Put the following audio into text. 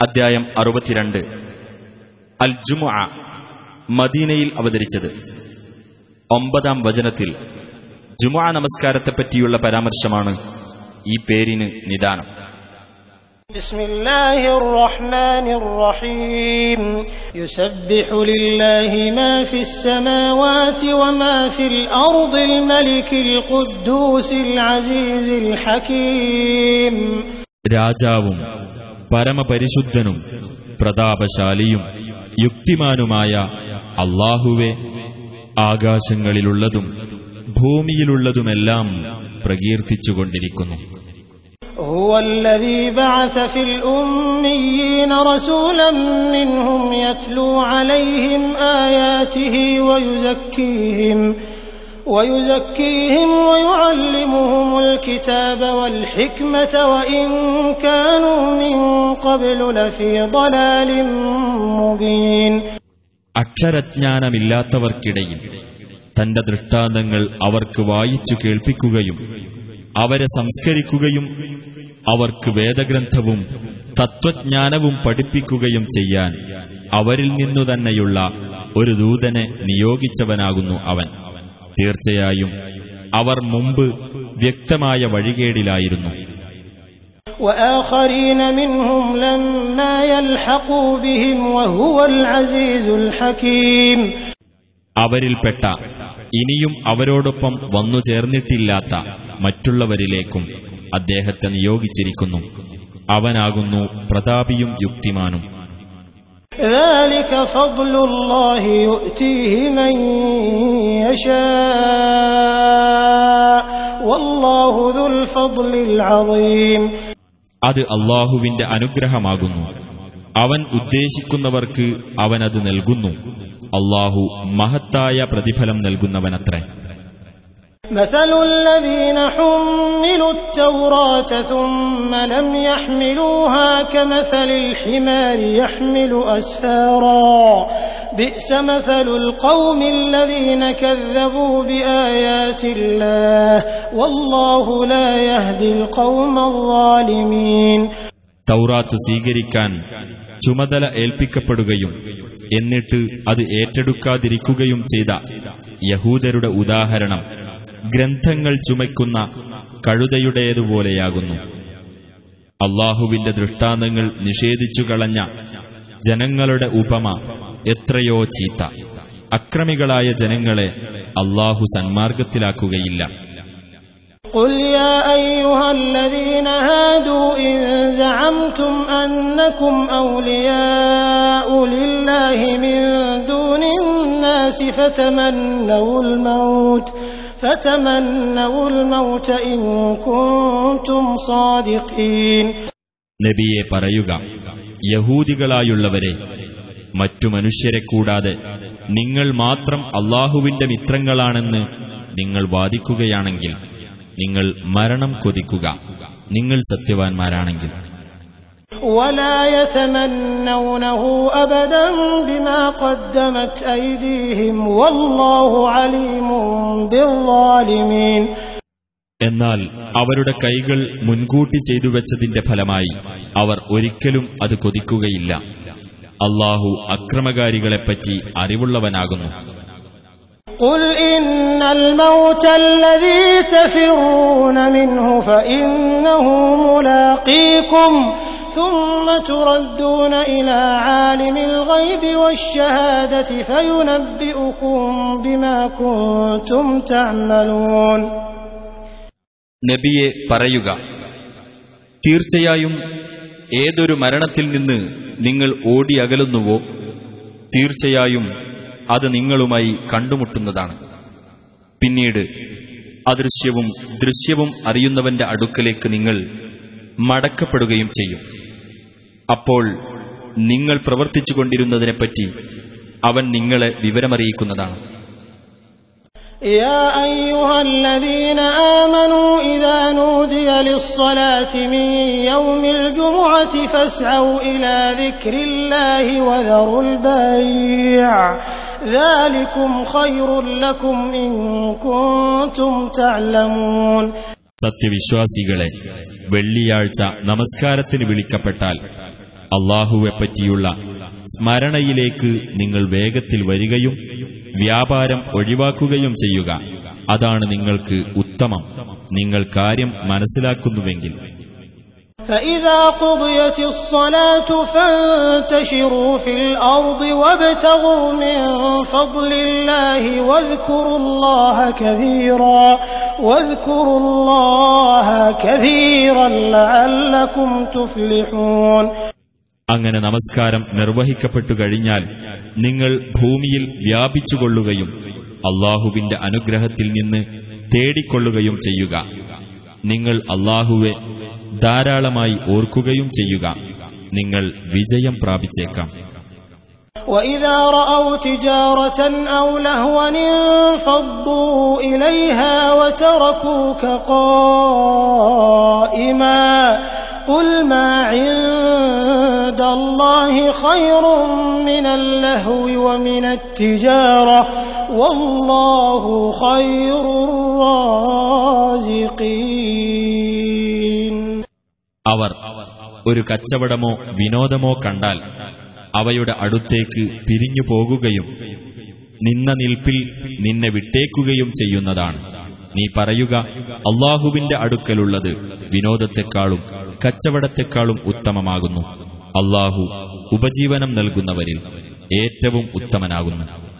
അദ്ധ്യായം അറുപത്തിരണ്ട് അൽ ജുമ മദീനയിൽ അവതരിച്ചത് ഒമ്പതാം വചനത്തിൽ ജുമാ നമസ്കാരത്തെപ്പറ്റിയുള്ള പരാമർശമാണ് ഈ പേരിന് നിദാനം بسم الله الرحمن الرحيم يسبح لله ما في السماوات وما في الأرض الملك القدوس العزيز الحكيم രാജാവും പരമപരിശുദ്ധനും പ്രതാപശാലിയും യുക്തിമാനുമായ അള്ളാഹുവെ ആകാശങ്ങളിലുള്ളതും ഭൂമിയിലുള്ളതുമെല്ലാം പ്രകീർത്തിച്ചുകൊണ്ടിരിക്കുന്നു هو الذي بعث في الأميين رسولا منهم يتلو عليهم آياته ويزكيهم ويزكيهم ويعلمهم الكتاب والحكمة وإن كانوا من قبل لفي ضلال مبين അക്ഷരജ്ഞാനമില്ലാത്തവർക്കിടയിൽ തന്റെ ദൃഷ്ടാന്തങ്ങൾ അവർക്ക് വായിച്ചു കേൾപ്പിക്കുകയും അവരെ സംസ്കരിക്കുകയും അവർക്ക് വേദഗ്രന്ഥവും തത്വജ്ഞാനവും പഠിപ്പിക്കുകയും ചെയ്യാൻ അവരിൽ നിന്നു തന്നെയുള്ള ഒരു ദൂതനെ നിയോഗിച്ചവനാകുന്നു അവൻ തീർച്ചയായും അവർ മുമ്പ് വ്യക്തമായ വഴികേടിലായിരുന്നു وآخرين منهم لما يلحقوا بهم وهو العزيز الحكيم അവരിൽപ്പെട്ട ഇനിയും അവരോടൊപ്പം വന്നു ചേർന്നിട്ടില്ലാത്ത മറ്റുള്ളവരിലേക്കും അദ്ദേഹത്തെ നിയോഗിച്ചിരിക്കുന്നു അവനാകുന്നു പ്രതാപിയും യുക്തിമാനും ذلك فضل الله يؤتيه من يشاء والله ذو الفضل العظيم അത് അള്ളാഹുവിന്റെ അനുഗ്രഹമാകുന്നു അവൻ ഉദ്ദേശിക്കുന്നവർക്ക് അവനത് നൽകുന്നു അള്ളാഹു മഹത്തായ പ്രതിഫലം നൽകുന്നവനത്രേ مثل الذين حملوا التوراة ثم لم يحملوها كمثل الحمار يحمل أسفارا بئس مثل القوم الذين كذبوا بآيات الله والله لا يهدي القوم الظالمين തൗറാത്ത് സ്വീകരിക്കാൻ ചുമതല ഏൽപ്പിക്കപ്പെടുകയും എന്നിട്ട് അത് ഏറ്റെടുക്കാതിരിക്കുകയും ചെയ്ത യഹൂദരുടെ ഉദാഹരണം ഗ്രന്ഥങ്ങൾ ചുമയ്ക്കുന്ന കഴുതയുടേതുപോലെയാകുന്നു അള്ളാഹുവിന്റെ ദൃഷ്ടാന്തങ്ങൾ നിഷേധിച്ചു കളഞ്ഞ ജനങ്ങളുടെ ഉപമ എത്രയോ ചീത്ത അക്രമികളായ ജനങ്ങളെ അള്ളാഹു സന്മാർഗത്തിലാക്കുകയില്ല قل يا أيها الذين هادوا إن زعمتم أنكم أولياء لله من دون الناس فتمنوا الموت فتمنوا الموت إن كنتم صادقين നബിയെ പറയുക യഹൂദികളായുള്ളവരെ മറ്റു മനുഷ്യരെ കൂടാതെ നിങ്ങൾ മാത്രം അള്ളാഹുവിന്റെ മിത്രങ്ങളാണെന്ന് നിങ്ങൾ വാദിക്കുകയാണെങ്കിൽ നിങ്ങൾ മരണം കൊതിക്കുക. നിങ്ങൾ സത്യവാൻമാരാണെങ്കിൽ. എന്നാൽ അവരുടെ കൈകൾ മുൻകൂട്ടി ചെയ്തു വെച്ചതിന്റെ ഫലമായി അവർ ഒരിക്കലും അത് കൊതിക്കുകയില്ല. അള്ളാഹു അക്രമകാരികളെപ്പറ്റി അറിവുള്ളവനാകുന്നു قل إن الموت الذي تفرون منه فإنه ملاقيكم ثم تردون إلى عالم الغيب والشهادة فينبئكم بما كنتم تعملون നബിയെ പറയുക തീർച്ചയായും ഏതൊരു മരണത്തിൽ നിന്ന് നിങ്ങൾ ഓടി അകലുന്നുവോ തീർച്ചയായും അത് നിങ്ങളുമായി കണ്ടുമുട്ടുന്നതാണ്. പിന്നീട് അദൃശ്യവും ദൃശ്യവും അറിയുന്നവന്റെ അടുക്കലേക്ക് നിങ്ങൾ മടക്കപ്പെടുകയും ചെയ്യും. അപ്പോൾ നിങ്ങൾ പ്രവർത്തിച്ചുകൊണ്ടിരുന്നതിനെപ്പറ്റി അവൻ നിങ്ങളെ വിവരമറിയിക്കുന്നതാണ്. يا أيها الذين آمنوا إذا نودي للصلاة من يوم الجمعة فاسعوا إلى ذكر الله وذروا البيع ذلكم خير لكم إن كنتم تعلمون സത്യവിശ്വാസികളെ വെള്ളിയാഴ്ച നമസ്കാരത്തിന് വിളിക്കപ്പെട്ടാൽ അള്ളാഹുവെപ്പറ്റിയുള്ള സ്മരണയിലേക്ക് നിങ്ങൾ വേഗത്തിൽ വരികയും വ്യാപാരം ഒഴിവാക്കുകയും ചെയ്യുക അതാണ് നിങ്ങൾക്ക് ഉത്തമം നിങ്ങൾ കാര്യം മനസ്സിലാക്കുന്നുവെങ്കിൽ فإذا قضيت الصلاة فانتشروا في الأرض وابتغوا من فضل الله واذكروا الله كثيرا واذكروا الله كثيرا لعلكم تفلحون അങ്ങനെ നമസ്കാരം നിർവഹിക്കപ്പെട്ടു കഴിഞ്ഞാൽ നിങ്ങൾ ഭൂമിയിൽ വ്യാപിച്ചുകൊള്ളുകയും അള്ളാഹുവിന്റെ അനുഗ്രഹത്തിൽ നിന്ന് തേടിക്കൊള്ളുകയും ചെയ്യുക നിങ്ങൾ അള്ളാഹുവെ ധാരാളമായി ഓർക്കുകയും ചെയ്യുക നിങ്ങൾ വിജയം പ്രാപിച്ചേക്കാം وإذا رأوا تجارة أو لهوا انفضوا إليها وتركوك قائما قل ما عند الله خير من اللهو ومن التجارة والله خير الرازقين അവർ ഒരു കച്ചവടമോ വിനോദമോ കണ്ടാൽ അവയുടെ അടുത്തേക്ക് പിരിഞ്ഞു പോകുകയും നിന്ന നിൽപ്പിൽ നിന്നെ വിട്ടേക്കുകയും ചെയ്യുന്നതാണ് നീ പറയുക അള്ളാഹുവിന്റെ അടുക്കലുള്ളത് വിനോദത്തെക്കാളും കച്ചവടത്തെക്കാളും ഉത്തമമാകുന്നു അള്ളാഹു ഉപജീവനം നൽകുന്നവരിൽ ഏറ്റവും ഉത്തമനാകുന്നു.